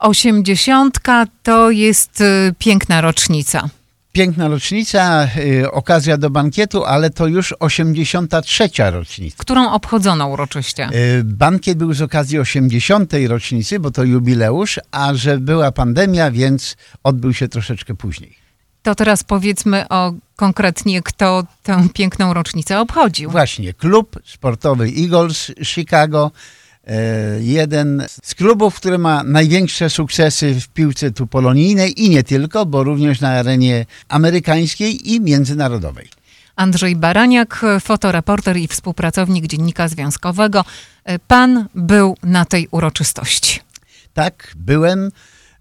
Osiemdziesiątka to jest y, piękna rocznica. Piękna rocznica, y, okazja do bankietu, ale to już 83. rocznica. Którą obchodzono uroczyście? Y, Bankiet był z okazji 80. rocznicy, bo to jubileusz, a że była pandemia, więc odbył się troszeczkę później. To teraz powiedzmy o konkretnie, kto tę piękną rocznicę obchodził. Właśnie, klub sportowy Eagles Chicago, jeden z klubów, który ma największe sukcesy w piłce tu polonijnej i nie tylko, bo również na arenie amerykańskiej i międzynarodowej. Andrzej Baraniak, fotoreporter i współpracownik Dziennika Związkowego. Y, Pan był na tej uroczystości. Tak, byłem.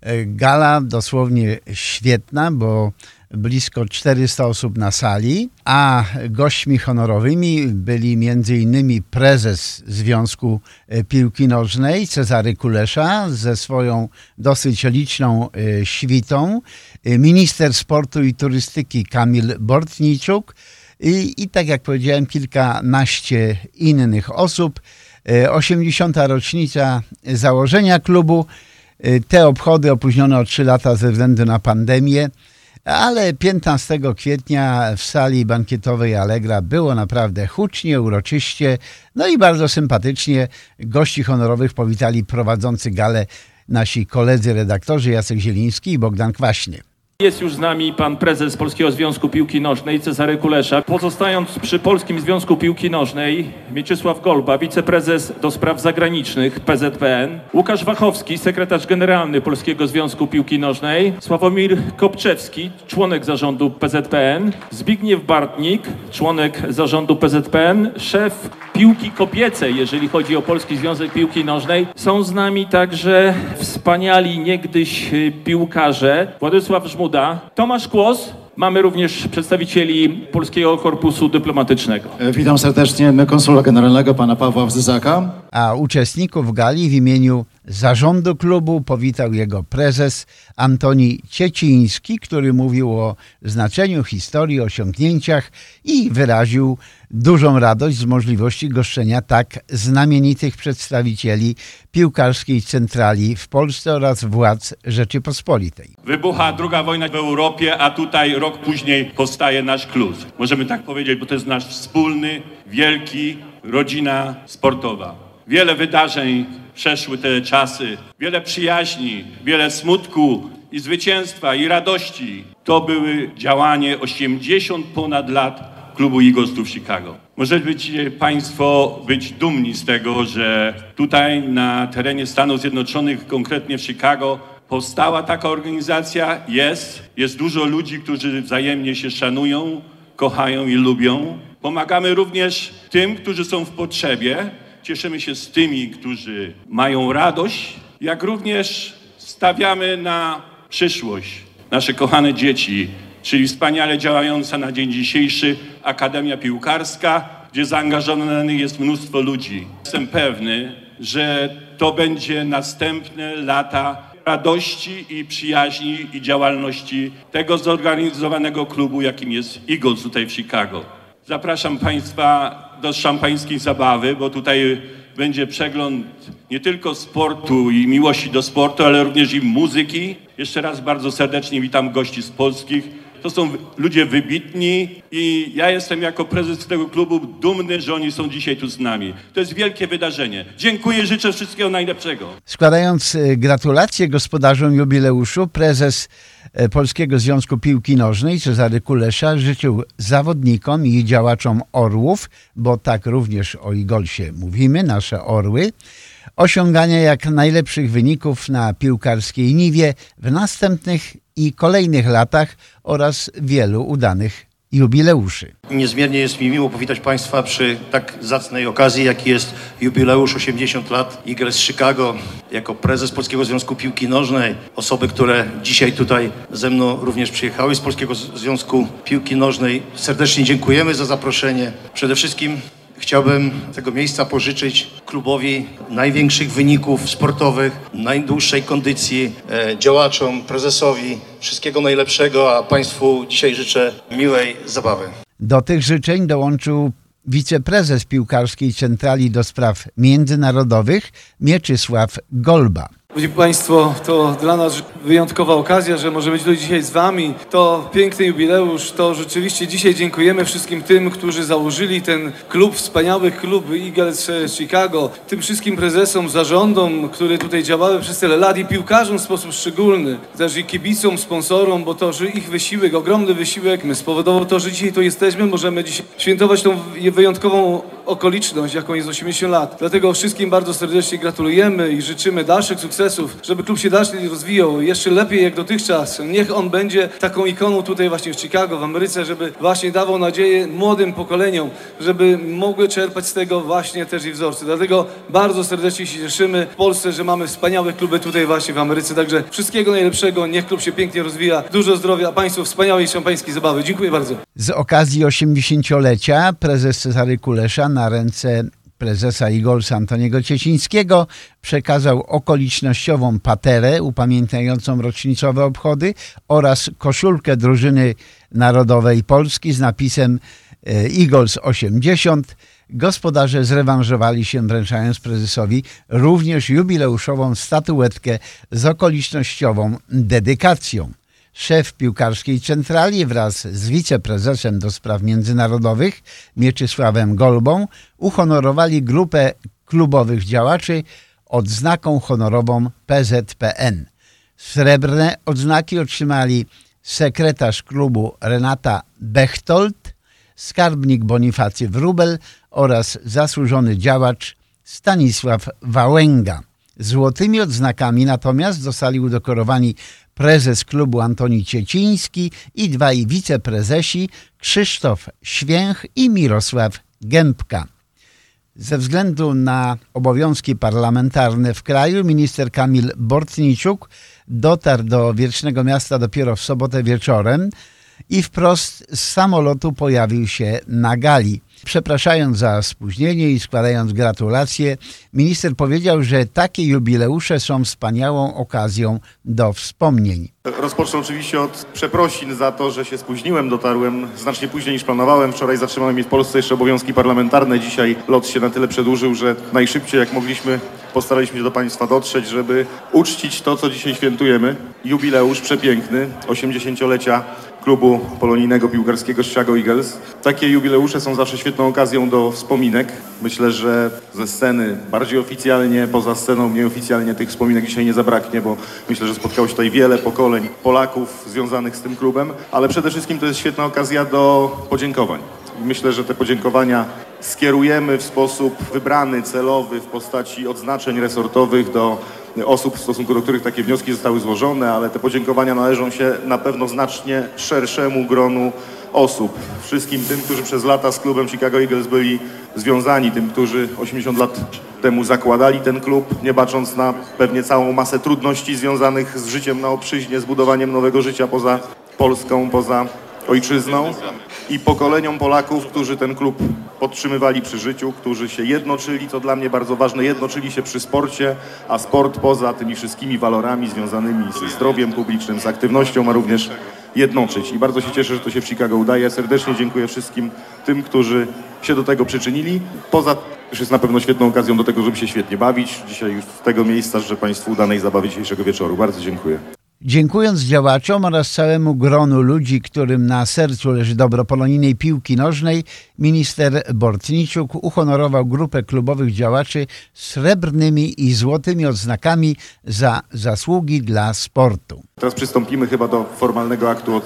E, Gala dosłownie świetna, bo blisko 400 osób na sali, a gośćmi honorowymi byli m.in. prezes Związku e, Piłki Nożnej Cezary Kulesza ze swoją dosyć liczną e, świtą, minister sportu i turystyki Kamil Bortniczuk i, i tak jak powiedziałem kilkanaście innych osób. E, 80. rocznica założenia klubu. E, Te obchody opóźnione o 3 lata ze względu na pandemię, ale 15 kwietnia w sali bankietowej Allegra było naprawdę hucznie, uroczyście, no i bardzo sympatycznie. Gości honorowych powitali prowadzący galę nasi koledzy redaktorzy Jacek Zieliński i Bogdan Kwaśny. Jest już z nami pan prezes Polskiego Związku Piłki Nożnej Cezary Kulesza. Pozostając przy Polskim Związku Piłki Nożnej, Mieczysław Golba, wiceprezes do spraw zagranicznych PZPN, Łukasz Wachowski, sekretarz generalny Polskiego Związku Piłki Nożnej, Sławomir Kopczewski, członek zarządu PZPN, Zbigniew Bartnik, członek zarządu PZPN, szef piłki kobiecej, jeżeli chodzi o Polski Związek Piłki Nożnej. Są z nami także wspaniali niegdyś piłkarze. Władysław Tomasz Kłos. Mamy również przedstawicieli Polskiego Korpusu Dyplomatycznego. E, Witam serdecznie konsula generalnego pana Pawła Wzyzaka. A uczestników gali w imieniu zarządu klubu powitał jego prezes Antoni Cieciński, który mówił o znaczeniu historii, osiągnięciach i wyraził dużą radość z możliwości goszczenia tak znamienitych przedstawicieli piłkarskiej centrali w Polsce oraz władz Rzeczypospolitej. Wybucha druga wojna w Europie, a tutaj rok później powstaje nasz klub. Możemy tak powiedzieć, bo to jest nasz wspólny, wielki, rodzina sportowa. Wiele wydarzeń przeszły te czasy, wiele przyjaźni, wiele smutku i zwycięstwa i radości. To były działanie 80 ponad lat klubu Eaglesów Chicago. Możecie Państwo być dumni z tego, że tutaj na terenie Stanów Zjednoczonych, konkretnie w Chicago, powstała taka organizacja. Jest. Jest dużo ludzi, którzy wzajemnie się szanują, kochają i lubią. Pomagamy również tym, którzy są w potrzebie. Cieszymy się z tymi, którzy mają radość, jak również stawiamy na przyszłość nasze kochane dzieci, czyli wspaniale działająca na dzień dzisiejszy Akademia Piłkarska, gdzie zaangażowanych jest mnóstwo ludzi. Jestem pewny, że to będzie następne lata radości i przyjaźni i działalności tego zorganizowanego klubu, jakim jest Eagles tutaj w Chicago. Zapraszam Państwa do szampańskiej zabawy, bo tutaj będzie przegląd nie tylko sportu i miłości do sportu, ale również i muzyki. Jeszcze raz bardzo serdecznie witam gości z polskich. To są ludzie wybitni i ja jestem jako prezes tego klubu dumny, że oni są dzisiaj tu z nami. To jest wielkie wydarzenie. Dziękuję, życzę wszystkiego najlepszego. Składając e, gratulacje gospodarzom jubileuszu, prezes e, Polskiego Związku Piłki Nożnej Cezary Kulesza życzył zawodnikom i działaczom Orłów, bo tak również o Igolsie mówimy, nasze Orły, osiągania jak najlepszych wyników na piłkarskiej niwie w następnych i kolejnych latach oraz wielu udanych jubileuszy. Niezmiernie jest mi miło powitać Państwa przy tak zacnej okazji, jaki jest jubileusz 80 lat Eagles Chicago. Jako prezes Polskiego Związku Piłki Nożnej, osoby, które dzisiaj tutaj ze mną również przyjechały z Polskiego Związku Piłki Nożnej, serdecznie dziękujemy za zaproszenie. Przede wszystkim Chciałbym tego miejsca pożyczyć klubowi największych wyników sportowych, najdłuższej kondycji, e, działaczom, prezesowi, wszystkiego najlepszego, a Państwu dzisiaj życzę miłej zabawy. Do tych życzeń dołączył wiceprezes piłkarskiej centrali do spraw międzynarodowych Mieczysław Golba. Drodzy Państwo, to dla nas wyjątkowa okazja, że możemy być tu dzisiaj z Wami. To piękny jubileusz, to rzeczywiście dzisiaj dziękujemy wszystkim tym, którzy założyli ten klub, wspaniały klub Eagles Chicago, tym wszystkim prezesom, zarządom, które tutaj działały przez tyle lat i piłkarzom w sposób szczególny, też i kibicom, sponsorom, bo to, że ich wysiłek, ogromny wysiłek spowodował to, że dzisiaj tu jesteśmy, możemy dzisiaj świętować tą wyjątkową okoliczność, jaką jest 80 lat. Dlatego wszystkim bardzo serdecznie gratulujemy i życzymy dalszych sukcesów, żeby klub się dalej rozwijał jeszcze lepiej jak dotychczas. Niech on będzie taką ikoną tutaj właśnie w Chicago, w Ameryce, żeby właśnie dawał nadzieję młodym pokoleniom, żeby mogły czerpać z tego właśnie też i wzorce. Dlatego bardzo serdecznie się cieszymy w Polsce, że mamy wspaniałe kluby tutaj właśnie w Ameryce. Także wszystkiego najlepszego, niech klub się pięknie rozwija. Dużo zdrowia, Państwu wspaniałej szampańskiej zabawy. Dziękuję bardzo. Z okazji 80-lecia prezes Cezary Kulesza na ręce prezesa Igolsa Antoniego Ciecińskiego przekazał okolicznościową paterę upamiętniającą rocznicowe obchody oraz koszulkę drużyny narodowej Polski z napisem e, Eagles 80. Gospodarze zrewanżowali się wręczając prezesowi również jubileuszową statuetkę z okolicznościową dedykacją szef piłkarskiej centrali wraz z wiceprezesem do spraw międzynarodowych Mieczysławem Golbą uhonorowali grupę klubowych działaczy odznaką honorową PZPN. Srebrne odznaki otrzymali sekretarz klubu Renata Bechtold, skarbnik Bonifacy Wrubel oraz zasłużony działacz Stanisław Wałęga. Złotymi odznakami natomiast zostali udekorowani prezes klubu Antoni Cieciński i dwaj wiceprezesi Krzysztof Święch i Mirosław Gębka. Ze względu na obowiązki parlamentarne w kraju minister Kamil Bortniczuk dotarł do Wiecznego Miasta dopiero w sobotę wieczorem i wprost z samolotu pojawił się na gali. Przepraszając za spóźnienie i składając gratulacje, minister powiedział, że takie jubileusze są wspaniałą okazją do wspomnień. Rozpocznę oczywiście od przeprosin za to, że się spóźniłem. Dotarłem znacznie później niż planowałem. Wczoraj zatrzymałem mnie w Polsce jeszcze obowiązki parlamentarne. Dzisiaj lot się na tyle przedłużył, że najszybciej jak mogliśmy postaraliśmy się do Państwa dotrzeć, żeby uczcić to, co dzisiaj świętujemy. Jubileusz przepiękny, 80-lecia klubu polonijnego piłkarskiego Chicago Eagles. Takie jubileusze są zawsze świetną okazją do wspominek. Myślę, że ze sceny bardziej oficjalnie, poza sceną nieoficjalnie tych wspominek dzisiaj nie zabraknie, bo myślę, że spotkało się tutaj wiele pokoleń Polaków związanych z tym klubem, ale przede wszystkim to jest świetna okazja do podziękowań. Myślę, że te podziękowania skierujemy w sposób wybrany, celowy w postaci odznaczeń resortowych do osób, w stosunku do których takie wnioski zostały złożone, ale te podziękowania należą się na pewno znacznie szerszemu gronu osób. Wszystkim tym, którzy przez lata z klubem Chicago Eagles byli związani, tym, którzy 80 lat temu zakładali ten klub, nie bacząc na pewnie całą masę trudności związanych z życiem na obczyźnie, z budowaniem nowego życia poza Polską, poza ojczyzną i pokoleniom Polaków, którzy ten klub podtrzymywali przy życiu, którzy się jednoczyli, co dla mnie bardzo ważne, jednoczyli się przy sporcie, a sport poza tymi wszystkimi walorami związanymi ze zdrowiem publicznym, z aktywnością ma również jednoczyć. I bardzo się cieszę, że to się w Chicago udaje. Serdecznie dziękuję wszystkim tym, którzy się do tego przyczynili. Poza też jest na pewno świetną okazją do tego, żeby się świetnie bawić. Dzisiaj już z tego miejsca życzę Państwu udanej zabawy dzisiejszego wieczoru. Bardzo dziękuję. Dziękując działaczom oraz całemu gronu ludzi, którym na sercu leży dobro polonijnej piłki nożnej, minister Bortniczuk uhonorował grupę klubowych działaczy srebrnymi i złotymi odznakami za zasługi dla sportu. Teraz przystąpimy chyba do formalnego aktu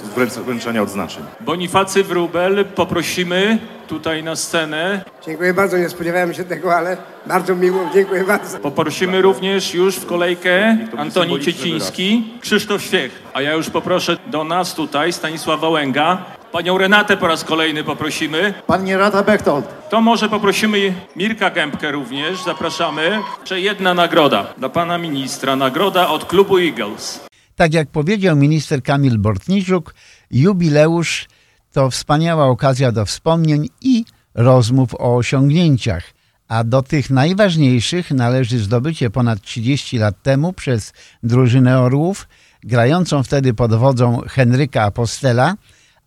wręczenia odznaczeń. Bonifacy Wróbel poprosimy tutaj na scenę. Dziękuję bardzo, nie spodziewałem się tego, ale bardzo miło, dziękuję bardzo. Poprosimy również już w kolejkę Antoni Cieciński, Krzysztof Świech. A ja już poproszę do nas tutaj Stanisław Wałęga. Panią Renatę po raz kolejny poprosimy. Pani Renata Bechtold. To może poprosimy Mirka Gębkę również, zapraszamy. Jeszcze jedna nagroda dla pana ministra, nagroda od klubu Eagles. Tak jak powiedział minister Kamil Bortniczuk, jubileusz to wspaniała okazja do wspomnień i rozmów o osiągnięciach, a do tych najważniejszych należy zdobycie ponad 30 lat temu przez drużynę Orłów, grającą wtedy pod wodzą Henryka Apostela,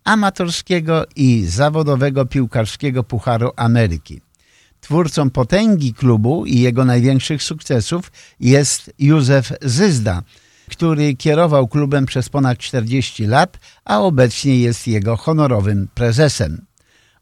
amatorskiego i zawodowego piłkarskiego Pucharu Ameryki. Twórcą potęgi klubu i jego największych sukcesów jest Józef Zyzda, który kierował klubem przez ponad 40 lat, a obecnie jest jego honorowym prezesem.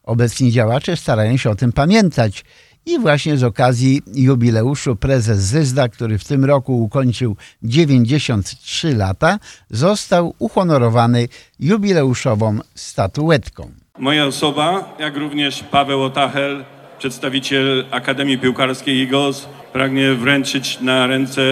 Obecni działacze starają się o tym pamiętać i właśnie z okazji jubileuszu prezes Zyzda, który w tym roku ukończył 93 lata, został uhonorowany jubileuszową statuetką. Moja osoba, jak również Paweł Otachel, przedstawiciel Akademii Piłkarskiej Eagles, pragnie wręczyć na ręce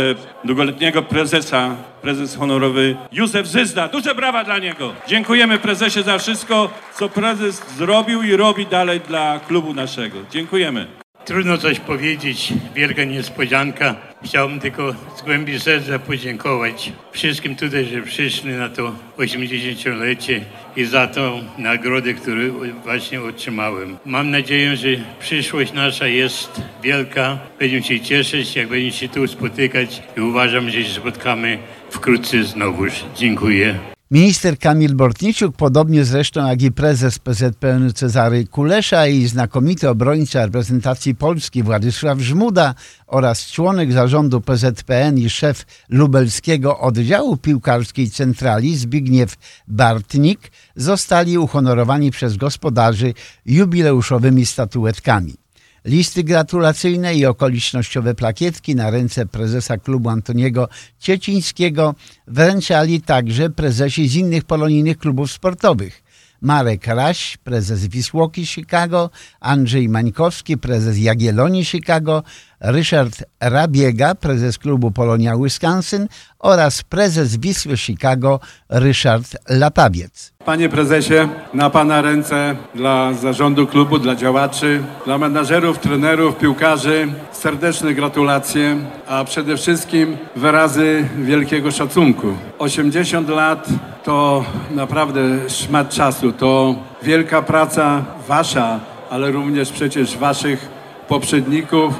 długoletniego prezesa, prezes honorowy Józef Zyzda. Duże brawa dla niego. Dziękujemy prezesie za wszystko, co prezes zrobił i robi dalej dla klubu naszego. Dziękujemy. Trudno coś powiedzieć, wielka niespodzianka. Chciałbym tylko z głębi serca podziękować wszystkim tutaj, że przyszli na to 80-lecie i za tą nagrodę, którą właśnie otrzymałem. Mam nadzieję, że przyszłość nasza jest wielka. Będziemy się cieszyć, jak będziemy się tu spotykać i uważam, że się spotkamy wkrótce znowuż. Dziękuję. Minister Kamil Bortniciuk, podobnie zresztą jak i prezes PZPN Cezary Kulesza i znakomity obrońca reprezentacji Polski Władysław Żmuda oraz członek zarządu PZPN i szef lubelskiego oddziału piłkarskiej centrali Zbigniew Bartnik zostali uhonorowani przez gospodarzy jubileuszowymi statuetkami. Listy gratulacyjne i okolicznościowe plakietki na ręce prezesa klubu Antoniego Ciecińskiego wręczali także prezesi z innych polonijnych klubów sportowych. Marek Raś, prezes Wisłoki Chicago, Andrzej Mańkowski, prezes Jagiellonii Chicago, Ryszard Rabiega, prezes klubu Polonia Wisconsin oraz prezes Wisły Chicago Ryszard Latawiec. Panie prezesie, na pana ręce dla zarządu klubu, dla działaczy, dla menadżerów, trenerów, piłkarzy serdeczne gratulacje, a przede wszystkim wyrazy wielkiego szacunku. 80 lat to naprawdę szmat czasu, to wielka praca wasza, ale również przecież waszych poprzedników,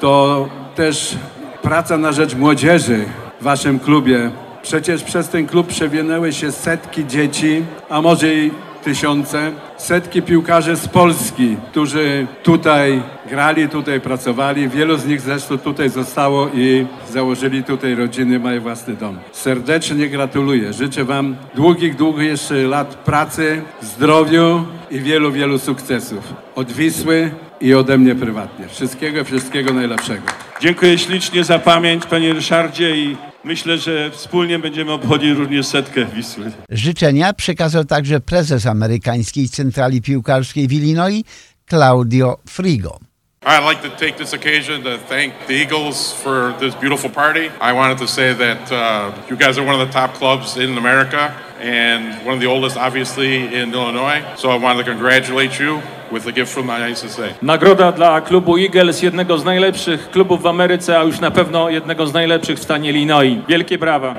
to też praca na rzecz młodzieży w waszym klubie. Przecież przez ten klub przewinęły się setki dzieci, a może i tysiące, setki piłkarzy z Polski, którzy tutaj grali, tutaj pracowali. Wielu z nich zresztą tutaj zostało i założyli tutaj rodziny, mają własny dom. Serdecznie gratuluję. Życzę Wam długich, długich jeszcze lat pracy, zdrowiu i wielu, wielu sukcesów. Od Wisły i ode mnie prywatnie. Wszystkiego, wszystkiego najlepszego. Dziękuję ślicznie za pamięć, panie Ryszardzie i myślę, że wspólnie będziemy obchodzić również setkę Wisły. Życzenia przekazał także prezes amerykańskiej centrali piłkarskiej w Illinois, Claudio Frigo. I'd like to take this occasion to thank the Eagles for this beautiful party. I wanted to say that uh, you guys are one of the top clubs in America and one of the oldest, obviously, in Illinois. So I wanted to congratulate you with a gift from. Nagroda dla klubu Eagles, jednego z najlepszych klubów w Ameryce, a już na pewno jednego z najlepszych w stanie Illinois. Wielkie brawa.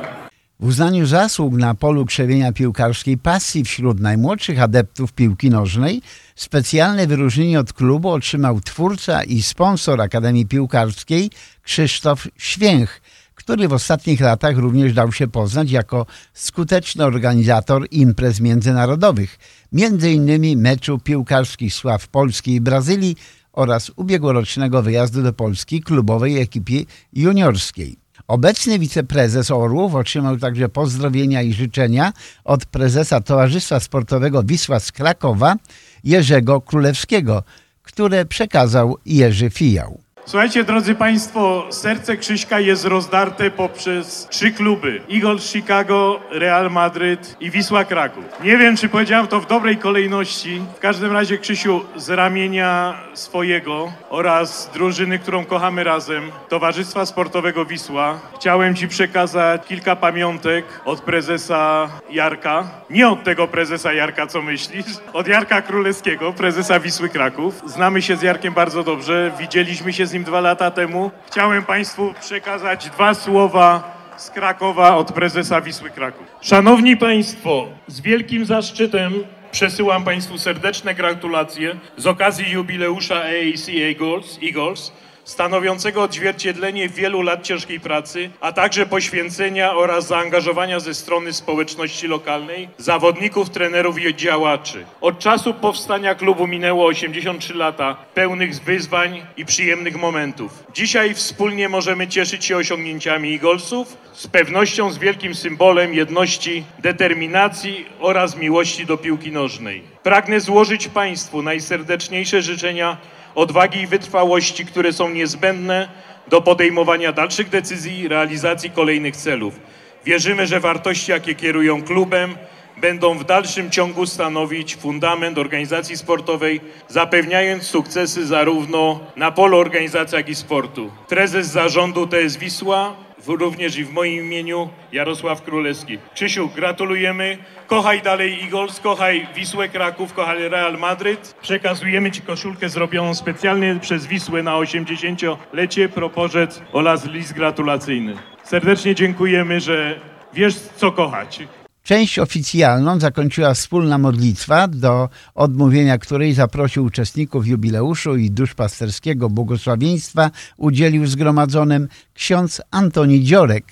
W uznaniu zasług na polu krzewienia piłkarskiej pasji wśród najmłodszych adeptów piłki nożnej specjalne wyróżnienie od klubu otrzymał twórca i sponsor Akademii Piłkarskiej Krzysztof Święch, który w ostatnich latach również dał się poznać jako skuteczny organizator imprez międzynarodowych, m.in. meczu piłkarskich sław Polski i Brazylii oraz ubiegłorocznego wyjazdu do Polski klubowej ekipie juniorskiej. Obecny wiceprezes Orłów otrzymał także pozdrowienia i życzenia od prezesa Towarzystwa Sportowego Wisła z Krakowa Jerzego Królewskiego, które przekazał Jerzy Fijał. Słuchajcie, drodzy Państwo, serce Krzyśka jest rozdarte poprzez trzy kluby. Eagles Chicago, Real Madryt i Wisła Kraków. Nie wiem, czy powiedziałem to w dobrej kolejności. W każdym razie, Krzysiu, z ramienia swojego oraz drużyny, którą kochamy razem, Towarzystwa Sportowego Wisła, chciałem Ci przekazać kilka pamiątek od prezesa Jarka. Nie od tego prezesa Jarka, co myślisz, od Jarka Królewskiego, prezesa Wisły Kraków. Znamy się z Jarkiem bardzo dobrze, widzieliśmy się z nim dwa lata temu. Chciałem Państwu przekazać dwa słowa z Krakowa od prezesa Wisły Kraków. Szanowni Państwo, z wielkim zaszczytem przesyłam Państwu serdeczne gratulacje z okazji jubileusza AAC Eagles, Eagles stanowiącego odzwierciedlenie wielu lat ciężkiej pracy, a także poświęcenia oraz zaangażowania ze strony społeczności lokalnej, zawodników, trenerów i działaczy. Od czasu powstania klubu minęło 83 lata pełnych wyzwań i przyjemnych momentów. Dzisiaj wspólnie możemy cieszyć się osiągnięciami Eaglesów, z pewnością z wielkim symbolem jedności, determinacji oraz miłości do piłki nożnej. Pragnę złożyć Państwu najserdeczniejsze życzenia odwagi i wytrwałości, które są niezbędne do podejmowania dalszych decyzji i realizacji kolejnych celów. Wierzymy, że wartości, jakie kierują klubem, będą w dalszym ciągu stanowić fundament organizacji sportowej, zapewniając sukcesy zarówno na polu organizacji, jak i sportu. Prezes zarządu TS Wisła, również i w moim imieniu Jarosław Królewski. Krzysiu, gratulujemy. Kochaj dalej Eagles, kochaj Wisłę Kraków, kochaj Real Madryt. Przekazujemy Ci koszulkę zrobioną specjalnie przez Wisłę na 80-lecie, proporzec oraz list gratulacyjny. Serdecznie dziękujemy, że wiesz co kochać. Część oficjalną zakończyła wspólna modlitwa, do odmówienia której zaprosił uczestników jubileuszu i duszpasterskiego błogosławieństwa udzielił zgromadzonym ksiądz Antoni Dziorek,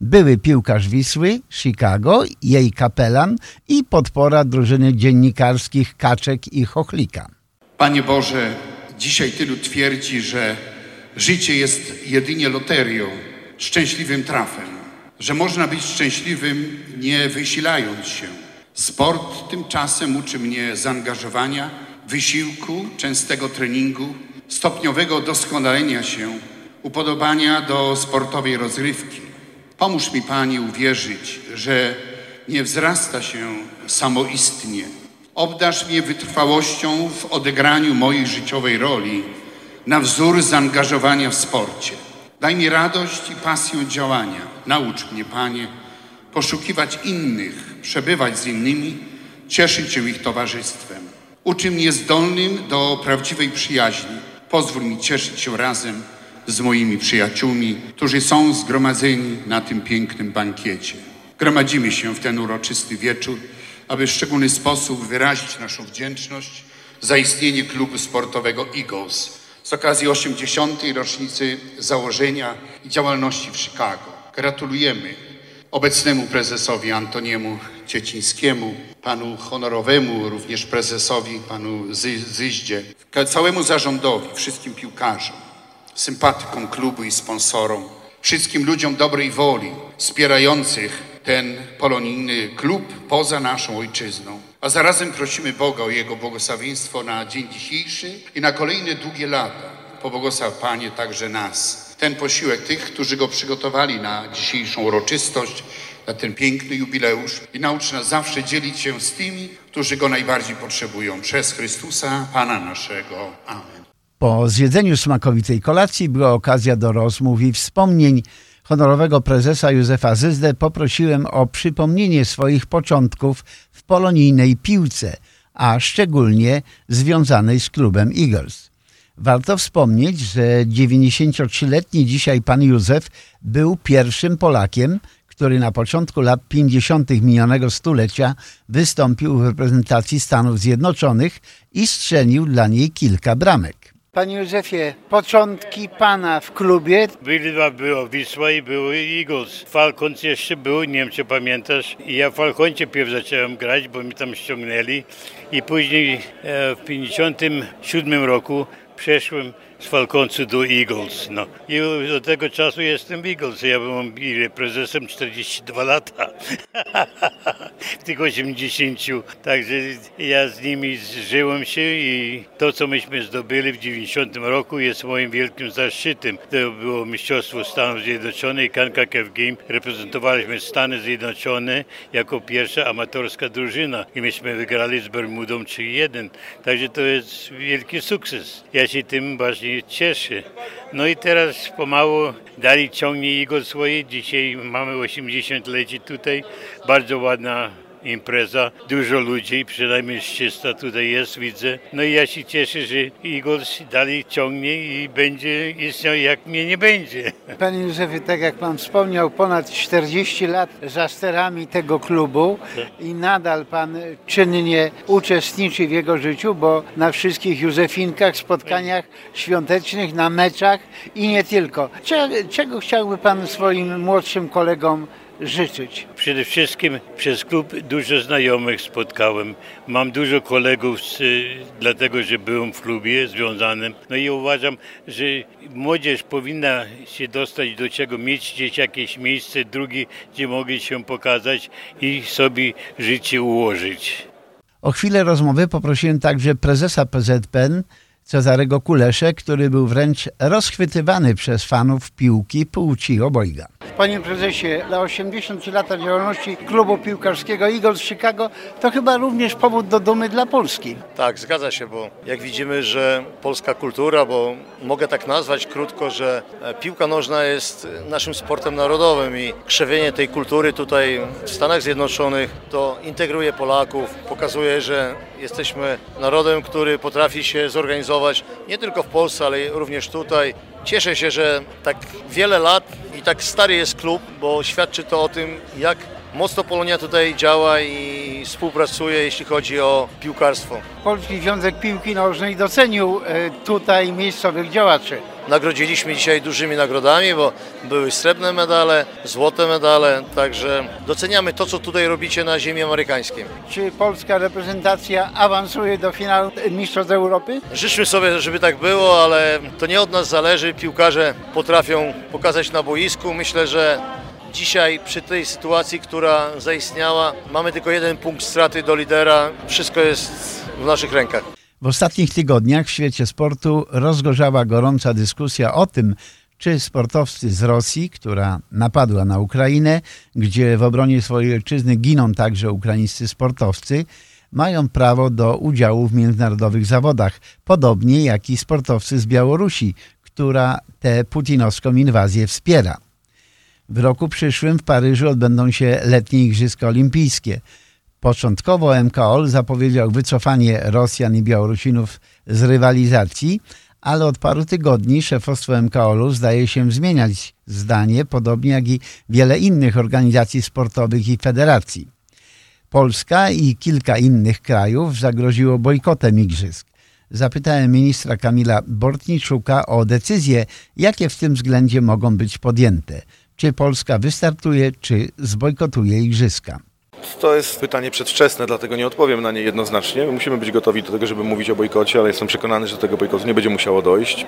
były piłkarz Wisły, Chicago, jej kapelan i podpora drużyny dziennikarskich Kaczek i Chochlika. Panie Boże, dzisiaj tylu twierdzi, że życie jest jedynie loterią, szczęśliwym trafem, że można być szczęśliwym nie wysilając się. Sport tymczasem uczy mnie zaangażowania, wysiłku, częstego treningu, stopniowego doskonalenia się, upodobania do sportowej rozrywki. Pomóż mi, Panie, uwierzyć, że nie wzrasta się samoistnie. Obdarz mnie wytrwałością w odegraniu mojej życiowej roli na wzór zaangażowania w sporcie. Daj mi radość i pasję działania. Naucz mnie, Panie, poszukiwać innych, przebywać z innymi, cieszyć się ich towarzystwem. Uczy mnie zdolnym do prawdziwej przyjaźni. Pozwól mi cieszyć się razem z moimi przyjaciółmi, którzy są zgromadzeni na tym pięknym bankiecie. Gromadzimy się w ten uroczysty wieczór, aby w szczególny sposób wyrazić naszą wdzięczność za istnienie klubu sportowego Eagles z okazji 80. rocznicy założenia i działalności w Chicago. Gratulujemy obecnemu prezesowi Antoniemu Ciecińskiemu, panu honorowemu również prezesowi, panu Zy- Zyździe, całemu zarządowi, wszystkim piłkarzom, sympatykom klubu i sponsorom, wszystkim ludziom dobrej woli, wspierających ten polonijny klub poza naszą ojczyzną. A zarazem prosimy Boga o Jego błogosławieństwo na dzień dzisiejszy i na kolejne długie lata. Pobłogosław Panie także nas. Ten posiłek tych, którzy go przygotowali na dzisiejszą uroczystość, na ten piękny jubileusz i naucz nas zawsze dzielić się z tymi, którzy go najbardziej potrzebują. Przez Chrystusa, Pana naszego. Amen. Po zjedzeniu smakowitej kolacji była okazja do rozmów i wspomnień. Honorowego prezesa Józefa Zyzdę poprosiłem o przypomnienie swoich początków w polonijnej piłce, a szczególnie związanej z klubem Eagles. Warto wspomnieć, że 93-letni dzisiaj pan Józef był pierwszym Polakiem, który na początku lat 50. minionego stulecia wystąpił w reprezentacji Stanów Zjednoczonych i strzelił dla niej kilka bramek. Panie Józefie, początki Pana w klubie. Byli dwa, było Wisła i był Eagles. Falcons jeszcze był, nie wiem czy pamiętasz. I ja w Falconcie pierw zacząłem grać, bo mi tam ściągnęli. I później e, w 57 roku przeszłem z Falconsu do Eagles. No. I od tego czasu jestem Eagles. Ja byłem prezesem 42 lata. w tych 80. Także ja z nimi zżyłem się i to, co myśmy zdobyli w 90 roku jest moim wielkim zaszczytem. To było Mistrzostwo Stanów Zjednoczonych, CONCACAF Game. Reprezentowaliśmy Stany Zjednoczone jako pierwsza amatorska drużyna i myśmy wygrali z Bermudą 3-1. Także to jest wielki sukces. Ja się tym właśnie cieszę. No i teraz pomału dalej ciągnie jego swoje. Dzisiaj mamy 80 leci tutaj. Bardzo ładna impreza, dużo ludzi, przynajmniej 300 tutaj jest, widzę. No i ja się cieszę, że Eagles dalej ciągnie i będzie istniał, jak mnie nie będzie. Panie Józefie, tak jak Pan wspomniał, ponad 40 lat za sterami tego klubu i nadal Pan czynnie uczestniczy w jego życiu, bo na wszystkich Józefinkach, spotkaniach świątecznych, na meczach i nie tylko. Cze- Czego chciałby Pan swoim młodszym kolegom życzyć? Przede wszystkim przez klub dużo znajomych spotkałem. Mam dużo kolegów, z, dlatego że byłem w klubie związanym. No i uważam, że młodzież powinna się dostać do czego, mieć gdzieś jakieś miejsce drugie, gdzie mogli się pokazać i sobie życie ułożyć. O chwilę rozmowy poprosiłem także prezesa PZPN Cezarego Kulesze, który był wręcz rozchwytywany przez fanów piłki płci obojga. Panie prezesie, na 80 lata działalności klubu piłkarskiego Eagles Chicago to chyba również powód do dumy dla Polski. Tak, zgadza się, bo jak widzimy, że polska kultura, bo mogę tak nazwać krótko, że piłka nożna jest naszym sportem narodowym i krzewienie tej kultury tutaj w Stanach Zjednoczonych to integruje Polaków, pokazuje, że jesteśmy narodem, który potrafi się zorganizować nie tylko w Polsce, ale również tutaj. Cieszę się, że tak wiele lat i tak stary jest klub, bo świadczy to o tym, jak mocno Polonia tutaj działa i współpracuje, jeśli chodzi o piłkarstwo. Polski Związek Piłki Nożnej docenił e, tutaj miejscowych działaczy. Nagrodziliśmy dzisiaj dużymi nagrodami, bo były srebrne medale, złote medale, także doceniamy to, co tutaj robicie na ziemi amerykańskiej. Czy polska reprezentacja awansuje do finału Mistrzostw Europy? Życzmy sobie, żeby tak było, ale to nie od nas zależy. Piłkarze potrafią pokazać na boisku. Myślę, że dzisiaj przy tej sytuacji, która zaistniała, mamy tylko jeden punkt straty do lidera. Wszystko jest w naszych rękach. W ostatnich tygodniach w świecie sportu rozgorzała gorąca dyskusja o tym, czy sportowcy z Rosji, która napadła na Ukrainę, gdzie w obronie swojej ojczyzny giną także ukraińscy sportowcy, mają prawo do udziału w międzynarodowych zawodach, podobnie jak i sportowcy z Białorusi, która tę putinowską inwazję wspiera. W roku przyszłym w Paryżu odbędą się letnie Igrzyska Olimpijskie. Początkowo MKOL zapowiedział wycofanie Rosjan i Białorusinów z rywalizacji, ale od paru tygodni szefostwo MKOL-u zdaje się zmieniać zdanie, podobnie jak i wiele innych organizacji sportowych i federacji. Polska i kilka innych krajów zagroziło bojkotem igrzysk. Zapytałem ministra Kamila Bortniczuka o decyzje, jakie w tym względzie mogą być podjęte. Czy Polska wystartuje, czy zbojkotuje igrzyska. To jest pytanie przedwczesne, dlatego nie odpowiem na nie jednoznacznie. Musimy być gotowi do tego, żeby mówić o bojkocie, ale jestem przekonany, że do tego bojkotu nie będzie musiało dojść,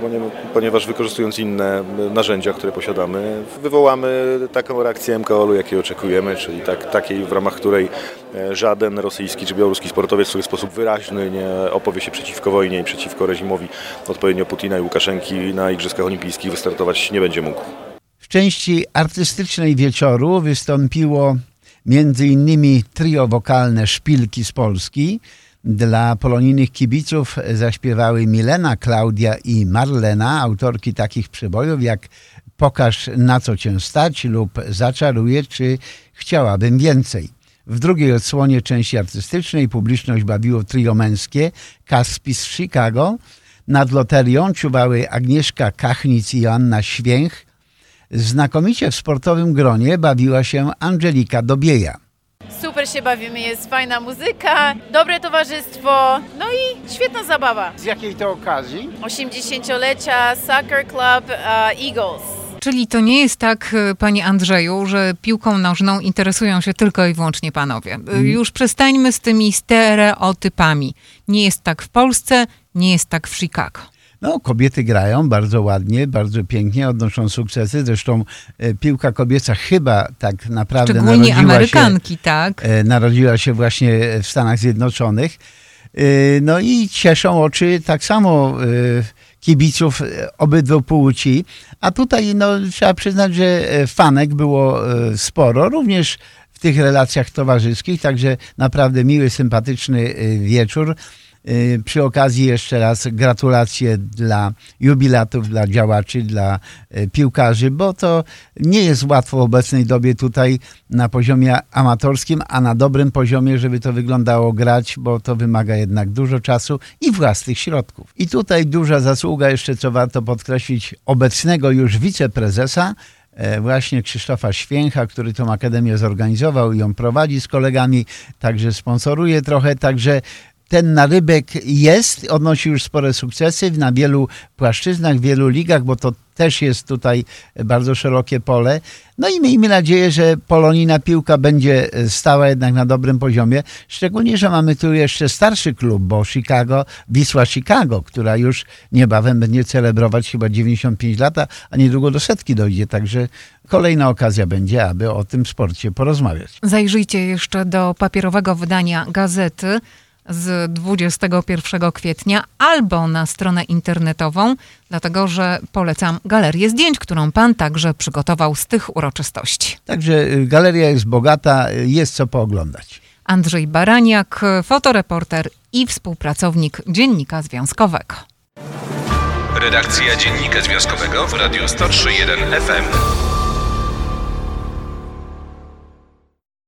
ponieważ wykorzystując inne narzędzia, które posiadamy, wywołamy taką reakcję MKOL-u, jakiej oczekujemy, czyli tak, takiej, w ramach której e, żaden rosyjski czy białoruski sportowiec w swój sposób wyraźny nie opowie się przeciwko wojnie i przeciwko reżimowi odpowiednio Putina i Łukaszenki na Igrzyskach Olimpijskich wystartować nie będzie mógł. Części artystycznej wieczoru wystąpiło innymi trio wokalne Szpilki z Polski. Dla polonijnych kibiców zaśpiewały Milena, Klaudia i Marlena, autorki takich przybojów jak Pokaż na co cię stać lub Zaczaruję czy Chciałabym więcej. W drugiej odsłonie części artystycznej publiczność bawiło trio męskie Kaspis z Chicago. Nad loterią czuwały Agnieszka Kachnic i Joanna Święch. Znakomicie w sportowym gronie bawiła się Angelika Dobieja. Super się bawimy, jest fajna muzyka, dobre towarzystwo, no i świetna zabawa. Z jakiej to okazji? 80-lecia Soccer Club uh, Eagles. Czyli to nie jest tak, e, panie Andrzeju, że piłką nożną interesują się tylko i wyłącznie panowie. E, Już przestańmy z tymi stereotypami. Nie jest tak w Polsce, nie jest tak w Chicago. No, kobiety grają bardzo ładnie, bardzo pięknie, odnoszą sukcesy. Zresztą e, piłka kobieca chyba tak naprawdę Szczególnie narodziła Amerykanki, się, tak? e, narodziła się właśnie w Stanach Zjednoczonych. E, No i cieszą oczy tak samo kibiców obydwu płci. A tutaj no, trzeba przyznać, że fanek było sporo, również w tych relacjach towarzyskich, także naprawdę miły, sympatyczny wieczór. Y, Przy okazji jeszcze raz gratulacje dla jubilatów, dla działaczy, dla y, piłkarzy, bo to nie jest łatwo w obecnej dobie tutaj na poziomie amatorskim, a na dobrym poziomie, żeby to wyglądało grać, bo to wymaga jednak dużo czasu i własnych środków. I tutaj duża zasługa jeszcze, co warto podkreślić, obecnego już wiceprezesa, e, właśnie Krzysztofa Święcha, który tą akademię zorganizował i ją prowadzi z kolegami, także sponsoruje trochę, także ten narybek jest, odnosi już spore sukcesy na wielu płaszczyznach, w wielu ligach, bo to też jest tutaj bardzo szerokie pole. No i miejmy nadzieję, że polonijna piłka będzie stała jednak na dobrym poziomie. Szczególnie, że mamy tu jeszcze starszy klub, bo Chicago, Wisła Chicago, która już niebawem będzie celebrować chyba 95 lat, a niedługo do setki dojdzie. Także kolejna okazja będzie, aby o tym sporcie porozmawiać. Zajrzyjcie jeszcze do papierowego wydania gazety z 21 kwietnia albo na stronę internetową, dlatego że polecam galerię zdjęć, którą pan także przygotował z tych uroczystości. Także y, galeria jest bogata, y, jest co pooglądać. Andrzej Baraniak, fotoreporter i współpracownik Dziennika Związkowego. Redakcja Dziennika Związkowego w Radiu 103.1 FM.